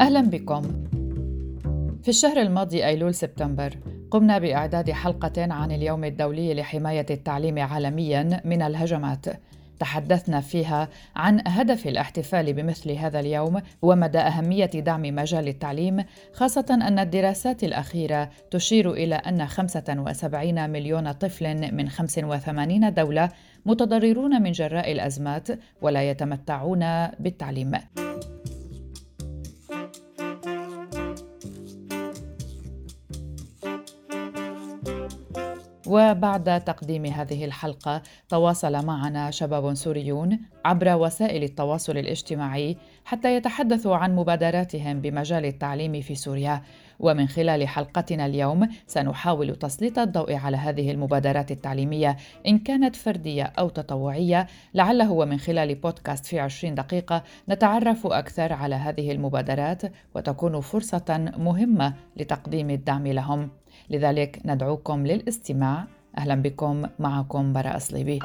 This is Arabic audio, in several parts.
أهلا بكم. في الشهر الماضي أيلول سبتمبر قمنا بإعداد حلقة عن اليوم الدولي لحماية التعليم عالميا من الهجمات. تحدثنا فيها عن هدف الاحتفال بمثل هذا اليوم ومدى أهمية دعم مجال التعليم خاصة أن الدراسات الأخيرة تشير إلى أن 75 مليون طفل من 85 دولة متضررون من جراء الأزمات ولا يتمتعون بالتعليم. وبعد تقديم هذه الحلقة. تواصل معنا شباب سوريون عبر وسائل التواصل الاجتماعي حتى يتحدثوا عن مبادراتهم بمجال التعليم في سوريا. ومن خلال حلقتنا اليوم سنحاول تسليط الضوء على هذه المبادرات التعليمية إن كانت فردية أو تطوعية. لعله ومن خلال بودكاست في عشرين دقيقة نتعرف أكثر على هذه المبادرات وتكون فرصة مهمة لتقديم الدعم لهم. لذلك ندعوكم للاستماع. أهلا بكم. معكم براء صليبي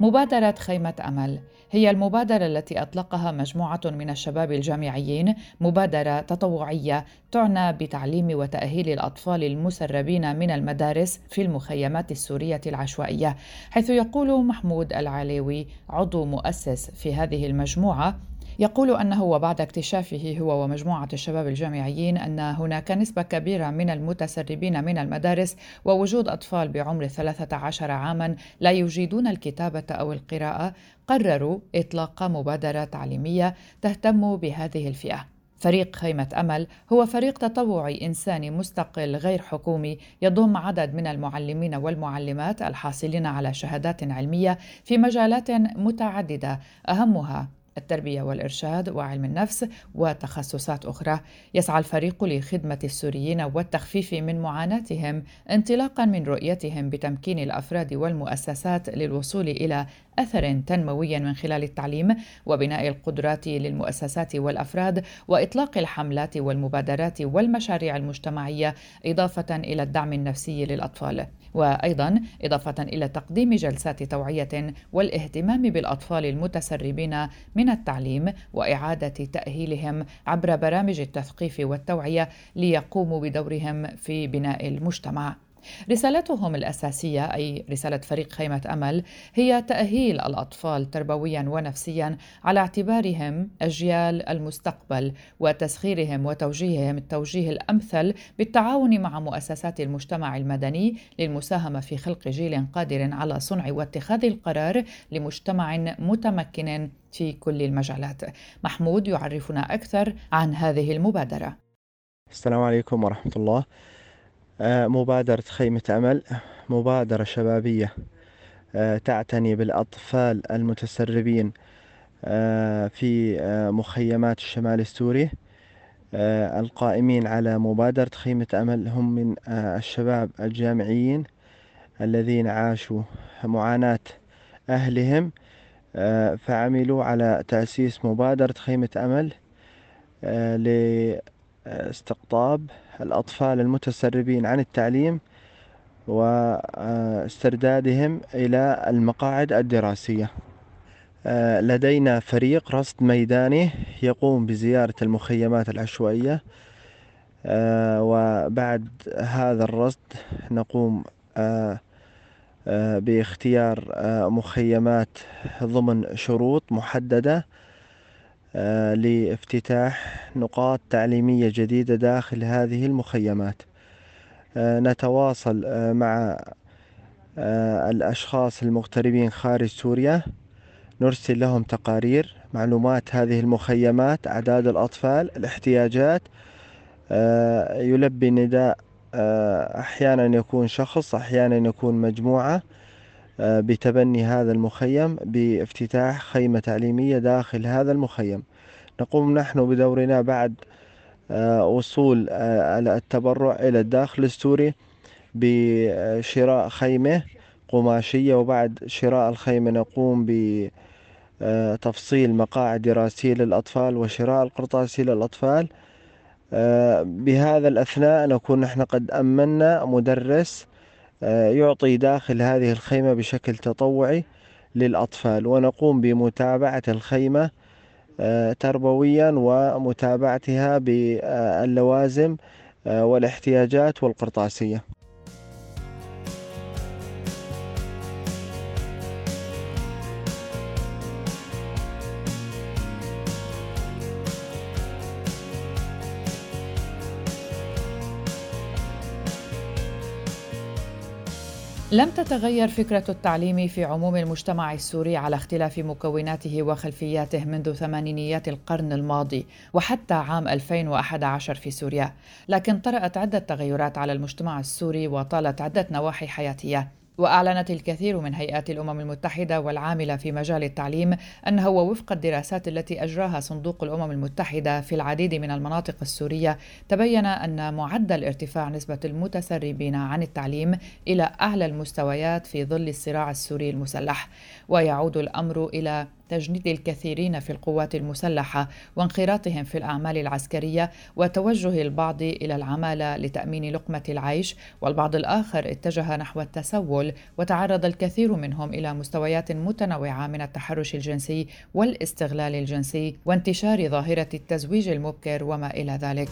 مبادرة خيمة أمل. هي المبادرة التي أطلقها مجموعة من الشباب الجامعيين. مبادرة تطوعية تعنى بتعليم وتأهيل الأطفال المسربين من المدارس في المخيمات السورية العشوائية حيث يقول محمود العليوي عضو مؤسس في هذه المجموعة يقول أنه وبعد اكتشافه هو ومجموعة الشباب الجامعيين أن هناك نسبة كبيرة من المتسربين من المدارس ووجود أطفال بعمر 13 عاما لا يجيدون الكتابة أو القراءة قرروا إطلاق مبادرة تعليمية تهتم بهذه الفئة. فريق خيمة أمل هو فريق تطوعي إنساني مستقل غير حكومي يضم عدد من المعلمين والمعلمات الحاصلين على شهادات علمية في مجالات متعددة أهمها التربية والإرشاد وعلم النفس وتخصصات أخرى. يسعى الفريق لخدمة السوريين والتخفيف من معاناتهم انطلاقا من رؤيتهم بتمكين الأفراد والمؤسسات للوصول إلى أثر تنموي من خلال التعليم وبناء القدرات للمؤسسات والأفراد وإطلاق الحملات والمبادرات والمشاريع المجتمعية إضافة إلى الدعم النفسي للأطفال. وأيضا إضافة إلى تقديم جلسات توعية والاهتمام بالأطفال المتسربين من التعليم وإعادة تأهيلهم عبر برامج التثقيف والتوعية ليقوموا بدورهم في بناء المجتمع. رسالتهم الأساسية أي رسالة فريق خيمة أمل هي تأهيل الأطفال تربويا ونفسيا على اعتبارهم أجيال المستقبل وتسخيرهم وتوجيههم التوجيه الأمثل بالتعاون مع مؤسسات المجتمع المدني للمساهمة في خلق جيل قادر على صنع واتخاذ القرار لمجتمع متمكن في كل المجالات. محمود يعرفنا أكثر عن هذه المبادرة. السلام عليكم ورحمة الله. آه، مبادرة خيمة أمل مبادرة شبابية آه، تعتني بالأطفال المتسربين آه، في مخيمات الشمال السوري. القائمين على مبادرة خيمة أمل هم من الشباب الجامعيين الذين عاشوا معاناة أهلهم. فعملوا على تأسيس مبادرة خيمة أمل لاستقطاب الأطفال المتسربين عن التعليم واستردادهم إلى المقاعد الدراسية. آه، لدينا فريق رصد ميداني يقوم بزيارة المخيمات العشوائية. آه، وبعد هذا الرصد نقوم آه، باختيار مخيمات ضمن شروط محددة لافتتاح نقاط تعليمية جديدة داخل هذه المخيمات. آه، نتواصل آه، مع الأشخاص المغتربين خارج سوريا. نرسل لهم تقارير معلومات هذه المخيمات أعداد الأطفال الاحتياجات. يلبي نداء أحيانا يكون شخص أحيانا يكون مجموعة. آه، بتبني هذا المخيم بافتتاح خيمة تعليمية داخل هذا المخيم. نقوم نحن بدورنا بعد آه، وصول آه، التبرع إلى الداخل السوري بشراء خيمة قماشية وبعد شراء الخيمة نقوم بتفصيل مقاعد دراسية للأطفال وشراء القرطاسي للأطفال. بهذا الأثناء نكون نحن قد أمنا مدرس آه، يعطي داخل هذه الخيمة بشكل تطوعي للأطفال. ونقوم بمتابعة الخيمة تربويا ومتابعتها باللوازم والاحتياجات والقرطاسية. لم تتغير فكرة التعليم في عموم المجتمع السوري على اختلاف مكوناته وخلفياته منذ ثمانينيات القرن الماضي وحتى عام 2011 في سوريا، لكن طرأت عدة تغيرات على المجتمع السوري وطالت عدة نواحي حياتية. وأعلنت الكثير من هيئات الأمم المتحدة والعاملة في مجال التعليم أنه وفق الدراسات التي أجراها صندوق الأمم المتحدة في العديد من المناطق السورية تبين أن معدل ارتفاع نسبة المتسربين عن التعليم إلى أعلى المستويات في ظل الصراع السوري المسلح ويعود الأمر إلى تجنيد الكثيرين في القوات المسلحة وانخراطهم في الأعمال العسكرية وتوجه البعض إلى العمالة لتأمين لقمة العيش والبعض الآخر اتجه نحو التسول وتعرض الكثير منهم إلى مستويات متنوعة من التحرش الجنسي والاستغلال الجنسي وانتشار ظاهرة التزويج المبكر وما إلى ذلك.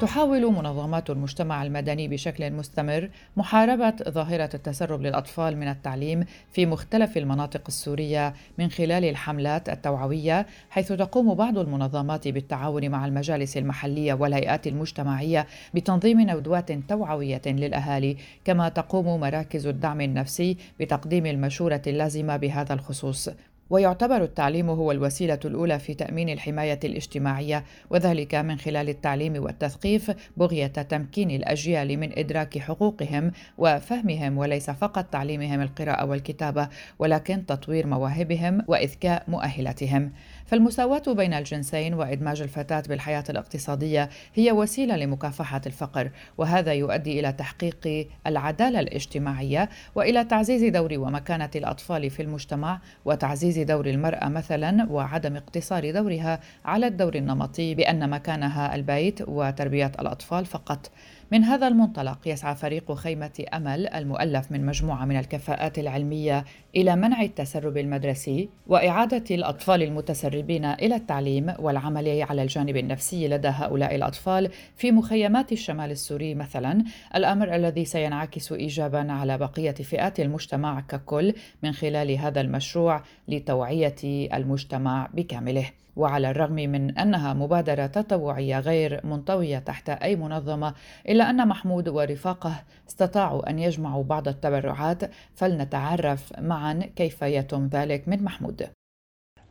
تحاول منظمات المجتمع المدني بشكل مستمر محاربة ظاهرة التسرب للأطفال من التعليم في مختلف المناطق السورية من خلال الحملات التوعوية حيث تقوم بعض المنظمات بالتعاون مع المجالس المحلية والهيئات المجتمعية بتنظيم ندوات توعوية للأهالي كما تقوم مراكز الدعم النفسي بتقديم المشورة اللازمة بهذا الخصوص. ويعتبر التعليم هو الوسيلة الأولى في تأمين الحماية الاجتماعية وذلك من خلال التعليم والتثقيف بغية تمكين الأجيال من إدراك حقوقهم وفهمهم وليس فقط تعليمهم القراءة والكتابة ولكن تطوير مواهبهم وإذكاء مؤهلاتهم. فالمساواة بين الجنسين وإدماج الفتاة بالحياة الاقتصادية هي وسيلة لمكافحة الفقر، وهذا يؤدي إلى تحقيق العدالة الاجتماعية وإلى تعزيز دور ومكانة الأطفال في المجتمع وتعزيز دور المرأة مثلا وعدم اقتصار دورها على الدور النمطي بأن مكانها البيت وتربية الأطفال فقط. من هذا المنطلق يسعى فريق خيمة أمل المؤلف من مجموعة من الكفاءات العلمية إلى منع التسرب المدرسي وإعادة الأطفال المتسربين إلى التعليم والعمل على الجانب النفسي لدى هؤلاء الأطفال في مخيمات الشمال السوري مثلا. الأمر الذي سينعكس إيجابا على بقية فئات المجتمع ككل من خلال هذا المشروع لتوعية المجتمع بكامله. وعلى الرغم من أنها مبادرة تطوعية غير منطوية تحت أي منظمة إلا أن محمود ورفاقه استطاعوا أن يجمعوا بعض التبرعات فلنتعرف معا كيف يتم ذلك من محمود.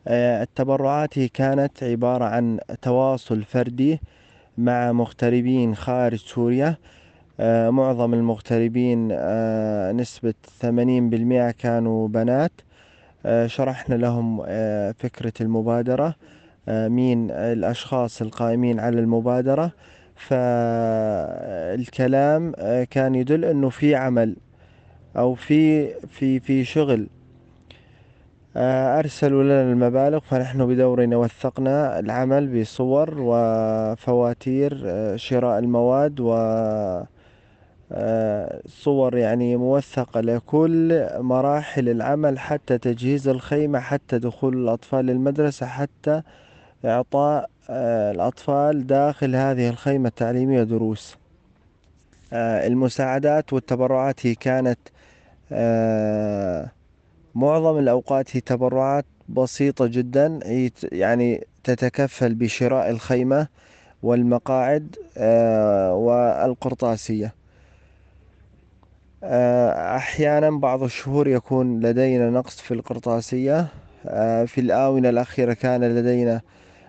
آه، التبرعات كانت عبارة عن تواصل فردي مع مغتربين خارج سوريا. آه، معظم المغتربين آه، نسبة 80% كانوا بنات. شرحنا لهم فكرة المبادرة. آه، مين الأشخاص القائمين على المبادرة فالكلام آه، كان يدل أنه في عمل أو في في في شغل. آه، أرسلوا لنا المبالغ فنحن بدورنا وثقنا العمل بصور وفواتير شراء المواد و صور يعني موثقة لكل مراحل العمل حتى تجهيز الخيمة حتى دخول الأطفال للمدرسة حتى إعطاء آه، الأطفال داخل هذه الخيمة التعليمية دروس. آه، المساعدات والتبرعات هي كانت آه، معظم الأوقات هي تبرعات بسيطة جدا. يعني تتكفل بشراء الخيمة والمقاعد والقرطاسية. أحيانا بعض الشهور يكون لدينا نقص في القرطاسية. في الآونة الأخيرة كان لدينا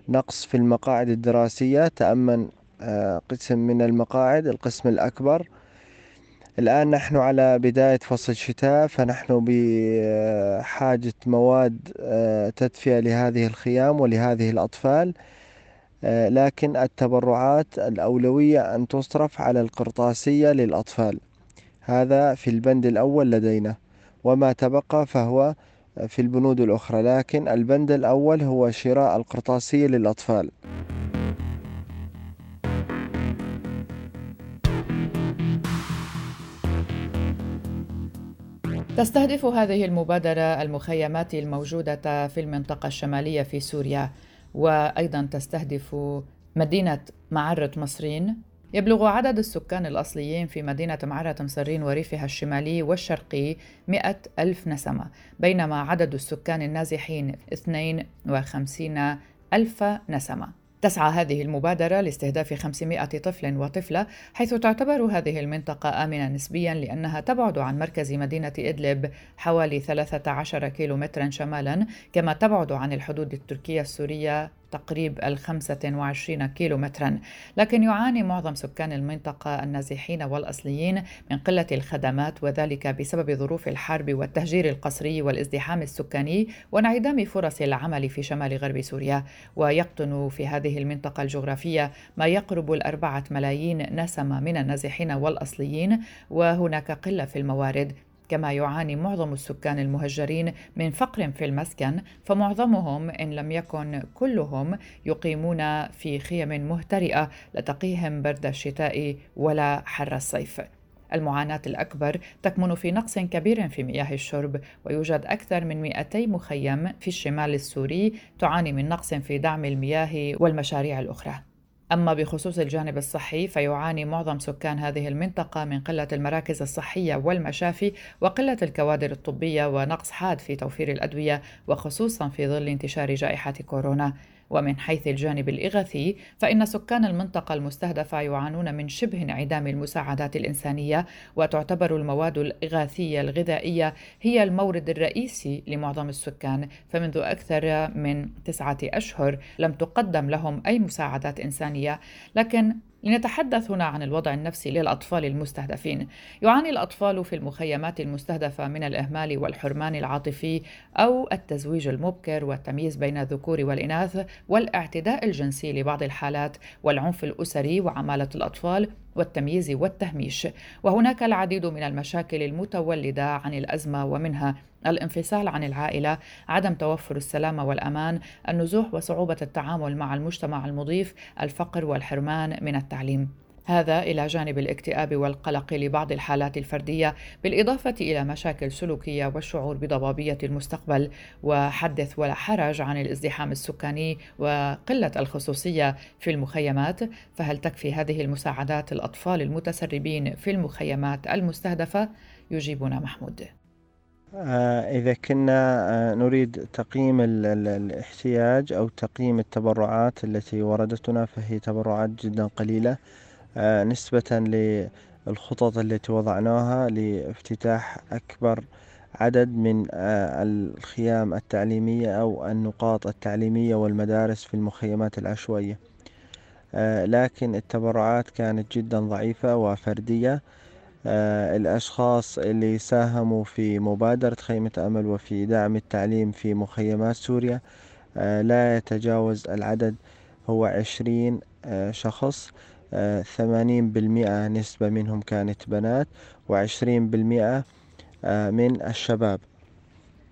نقص في المقاعد الدراسية تأمن آه، قسم من المقاعد القسم الأكبر. الآن نحن على بداية فصل الشتاء فنحن بحاجة مواد آه، تدفئة لهذه الخيام ولهذه الأطفال. آه، لكن التبرعات الأولوية أن تصرف على القرطاسية للأطفال. هذا في البند الأول لدينا. وما تبقى فهو في البنود الأخرى لكن البند الأول هو شراء القرطاسية للأطفال. تستهدف هذه المبادرة المخيمات الموجودة في المنطقة الشمالية في سوريا وأيضا تستهدف مدينة معرة مصرين. يبلغ عدد السكان الأصليين في مدينة معرة مصرين وريفها الشمالي والشرقي مئة ألف نسمة بينما عدد السكان النازحين 52 ألف نسمة. تسعى هذه المبادرة لاستهداف 500 طفل وطفلة حيث تعتبر هذه المنطقة آمنة نسبيا لأنها تبعد عن مركز مدينة إدلب حوالي 13 كيلومترا شمالا كما تبعد عن الحدود التركية السورية تقريب الخمسة وعشرين كيلو مترا لكن يعاني معظم سكان المنطقة النازحين والأصليين من قلة الخدمات وذلك بسبب ظروف الحرب والتهجير القسري والازدحام السكاني وانعدام فرص العمل في شمال غرب سوريا. ويقطن في هذه المنطقة الجغرافية ما يقرب الأربعة ملايين نسمة من النازحين والأصليين وهناك قلة في الموارد كما يعاني معظم السكان المهجرين من فقر في المسكن فمعظمهم إن لم يكن كلهم يقيمون في خيم مهترئة لا تقيهم برد الشتاء ولا حر الصيف. المعاناة الأكبر تكمن في نقص كبير في مياه الشرب ويوجد أكثر من 200 مخيم في الشمال السوري تعاني من نقص في دعم المياه والمشاريع الأخرى. أما بخصوص الجانب الصحي فيعاني معظم سكان هذه المنطقة من قلة المراكز الصحية والمشافي وقلة الكوادر الطبية ونقص حاد في توفير الأدوية وخصوصا في ظل انتشار جائحة كورونا. ومن حيث الجانب الإغاثي فإن سكان المنطقة المستهدفة يعانون من شبه انعدام المساعدات الإنسانية وتعتبر المواد الإغاثية الغذائية هي المورد الرئيسي لمعظم السكان فمنذ أكثر من تسعة أشهر لم تقدم لهم أي مساعدات إنسانية. لكن لنتحدث هنا عن الوضع النفسي للأطفال المستهدفين. يعاني الأطفال في المخيمات المستهدفة من الإهمال والحرمان العاطفي أو التزويج المبكر والتمييز بين الذكور والإناث والاعتداء الجنسي لبعض الحالات والعنف الأسري وعمالة الأطفال والتمييز والتهميش وهناك العديد من المشاكل المتولدة عن الأزمة ومنها الانفصال عن العائلة عدم توفر السلامه والأمان النزوح وصعوبة التعامل مع المجتمع المضيف الفقر والحرمان من التعليم. هذا إلى جانب الاكتئاب والقلق لبعض الحالات الفردية بالإضافة إلى مشاكل سلوكية والشعور بضبابية المستقبل وحدث ولا حرج عن الازدحام السكاني وقلة الخصوصية في المخيمات. فهل تكفي هذه المساعدات الأطفال المتسربين في المخيمات المستهدفة؟ يجيبنا محمود. إذا كنا آه، نريد تقييم الاحتياج أو تقييم التبرعات التي وردتنا فهي تبرعات جدا قليلة. آه، نسبة للخطط التي وضعناها لافتتاح أكبر عدد من آه، الخيام التعليمية أو النقاط التعليمية والمدارس في المخيمات العشوائية. آه، لكن التبرعات كانت جدا ضعيفة وفردية. الأشخاص اللي ساهموا في مبادرة خيمة أمل وفي دعم التعليم في مخيمات سوريا لا يتجاوز العدد. هو عشرين شخص ثمانين بالمئة نسبة منهم كانت بنات وعشرين بالمئة آه، من الشباب.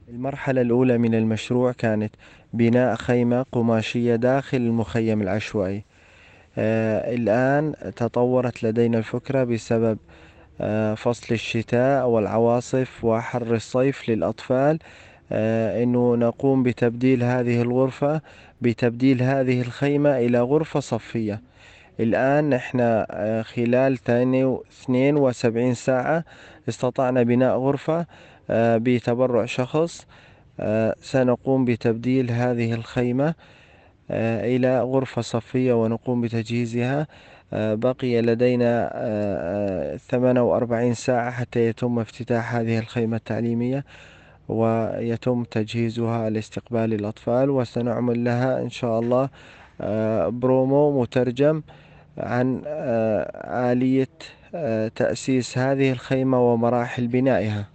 المرحلة الأولى من المشروع كانت بناء خيمة قماشية داخل المخيم العشوائي. آه، الآن تطورت لدينا الفكرة بسبب آه، فصل الشتاء والعواصف وحر الصيف للأطفال. أنه نقوم بتبديل هذه الغرفة بتبديل هذه الخيمة إلى غرفة صفية. الآن إحنا آه، خلال اثنين وسبعين ساعة استطعنا بناء غرفة آه، بتبرع شخص. آه، سنقوم بتبديل هذه الخيمة إلى غرفة صفية ونقوم بتجهيزها. بقي لدينا 48 ساعة حتى يتم افتتاح هذه الخيمة التعليمية ويتم تجهيزها لاستقبال الأطفال وسنعمل لها إن شاء الله برومو مترجم عن آه، آلية آه، تأسيس هذه الخيمة ومراحل بنائها.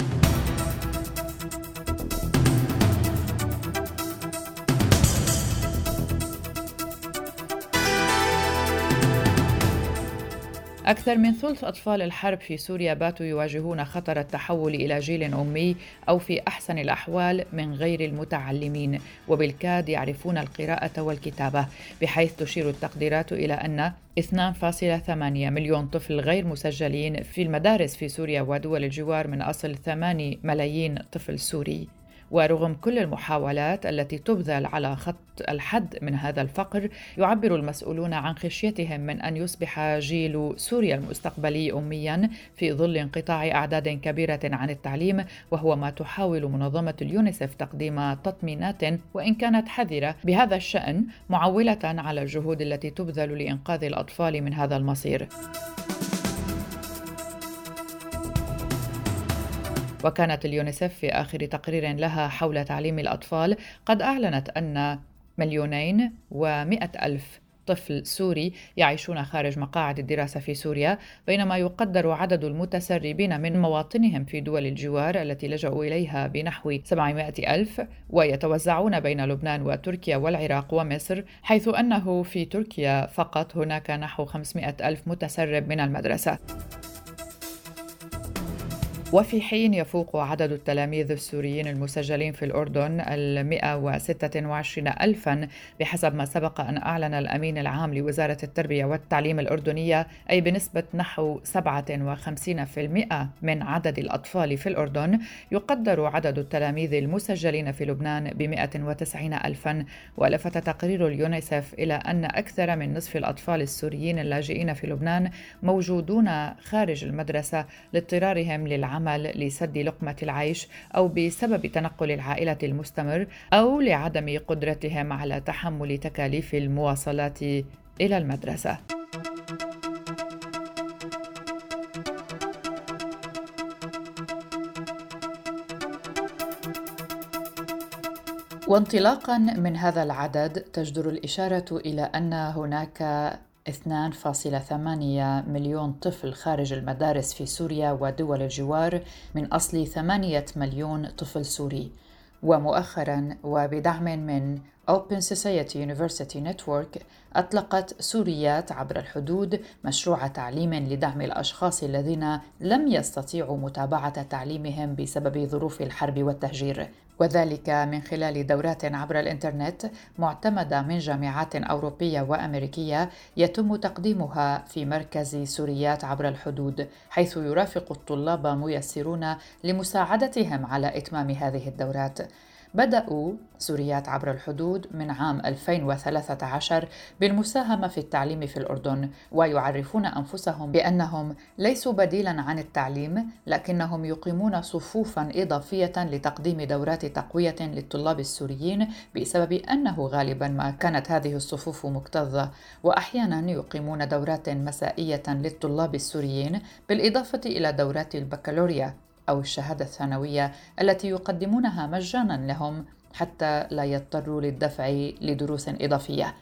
أكثر من ثلث أطفال الحرب في سوريا باتوا يواجهون خطر التحول إلى جيل أمي أو في أحسن الأحوال من غير المتعلمين وبالكاد يعرفون القراءة والكتابة بحيث تشير التقديرات إلى أن 2.8 مليون طفل غير مسجلين في المدارس في سوريا ودول الجوار من أصل 8 ملايين طفل سوري. ورغم كل المحاولات التي تبذل على خط الحد من هذا الفقر يعبر المسؤولون عن خشيتهم من أن يصبح جيل سوريا المستقبلي اميا في ظل انقطاع أعداد كبيرة عن التعليم وهو ما تحاول منظمة اليونيسف تقديم تطمينات وإن كانت حذرة بهذا الشأن معولة على الجهود التي تبذل لإنقاذ الأطفال من هذا المصير. وكانت اليونيسف في آخر تقرير لها حول تعليم الأطفال قد أعلنت أن مليونين ومئة ألف طفل سوري يعيشون خارج مقاعد الدراسة في سوريا بينما يقدر عدد المتسربين من مواطنهم في دول الجوار التي لجأوا إليها بنحو 700 ألف ويتوزعون بين لبنان وتركيا والعراق ومصر حيث أنه في تركيا فقط هناك نحو 500 ألف متسرب من المدرسة. وفي حين يفوق عدد التلاميذ السوريين المسجلين في الأردن ال 126 ألفا بحسب ما سبق أن أعلن الأمين العام لوزارة التربية والتعليم الأردنية أي بنسبة نحو 57% من عدد الأطفال في الأردن. يقدر عدد التلاميذ المسجلين في لبنان ب 190 ألفا. ولفت تقرير اليونيسف إلى أن أكثر من نصف الأطفال السوريين اللاجئين في لبنان موجودون خارج المدرسة لاضطرارهم للعمل العمل لسد لقمة العيش أو بسبب تنقل العائلة المستمر أو لعدم قدرتهم على تحمل تكاليف المواصلات إلى المدرسة. وانطلاقا من هذا العدد تجدر الإشارة إلى أن هناك 2.8 مليون طفل خارج المدارس في سوريا ودول الجوار من أصل 8 مليون طفل سوري. ومؤخرا وبدعم من Open Society University Network أطلقت سوريات عبر الحدود مشروع تعليم لدعم الأشخاص الذين لم يستطيعوا متابعة تعليمهم بسبب ظروف الحرب والتهجير. وذلك من خلال دورات عبر الإنترنت معتمدة من جامعات أوروبية وأمريكية يتم تقديمها في مركز سوريات عبر الحدود حيث يرافق الطلاب ميسرون لمساعدتهم على إتمام هذه الدورات. بدأوا سوريات عبر الحدود من عام 2013 بالمساهمة في التعليم في الأردن ويعرفون أنفسهم بأنهم ليسوا بديلا عن التعليم لكنهم يقيمون صفوفا إضافية لتقديم دورات تقوية للطلاب السوريين بسبب أنه غالبا ما كانت هذه الصفوف مكتظة. وأحيانا يقيمون دورات مسائية للطلاب السوريين بالإضافة إلى دورات البكالوريا. أو الشهادة الثانوية التي يقدمونها مجانا لهم حتى لا يضطروا للدفع لدروس إضافية.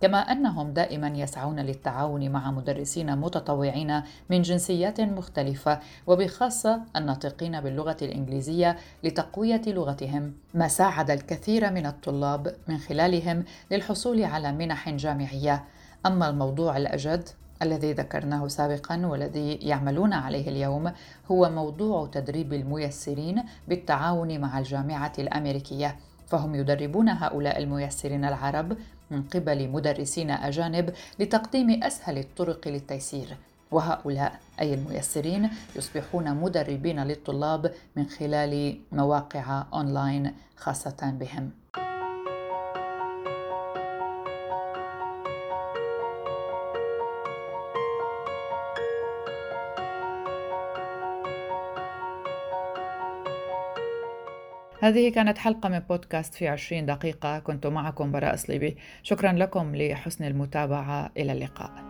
كما أنهم دائما يسعون للتعاون مع مدرسين متطوعين من جنسيات مختلفة وبخاصة الناطقين باللغة الإنجليزية لتقوية لغتهم ما ساعد الكثير من الطلاب من خلالهم للحصول على منح جامعية. أما الموضوع الأجد الذي ذكرناه سابقا والذي يعملون عليه اليوم هو موضوع تدريب الميسرين بالتعاون مع الجامعة الأمريكية. فهم يدربون هؤلاء الميسرين العرب من قبل مدرسين أجانب لتقديم أسهل الطرق للتيسير. وهؤلاء أي الميسرين يصبحون مدربين للطلاب من خلال مواقع أونلاين خاصة بهم. هذه كانت حلقة من بودكاست في عشرين دقيقة. كنت معكم براء صليبي شكرا لكم لحسن المتابعة. إلى اللقاء.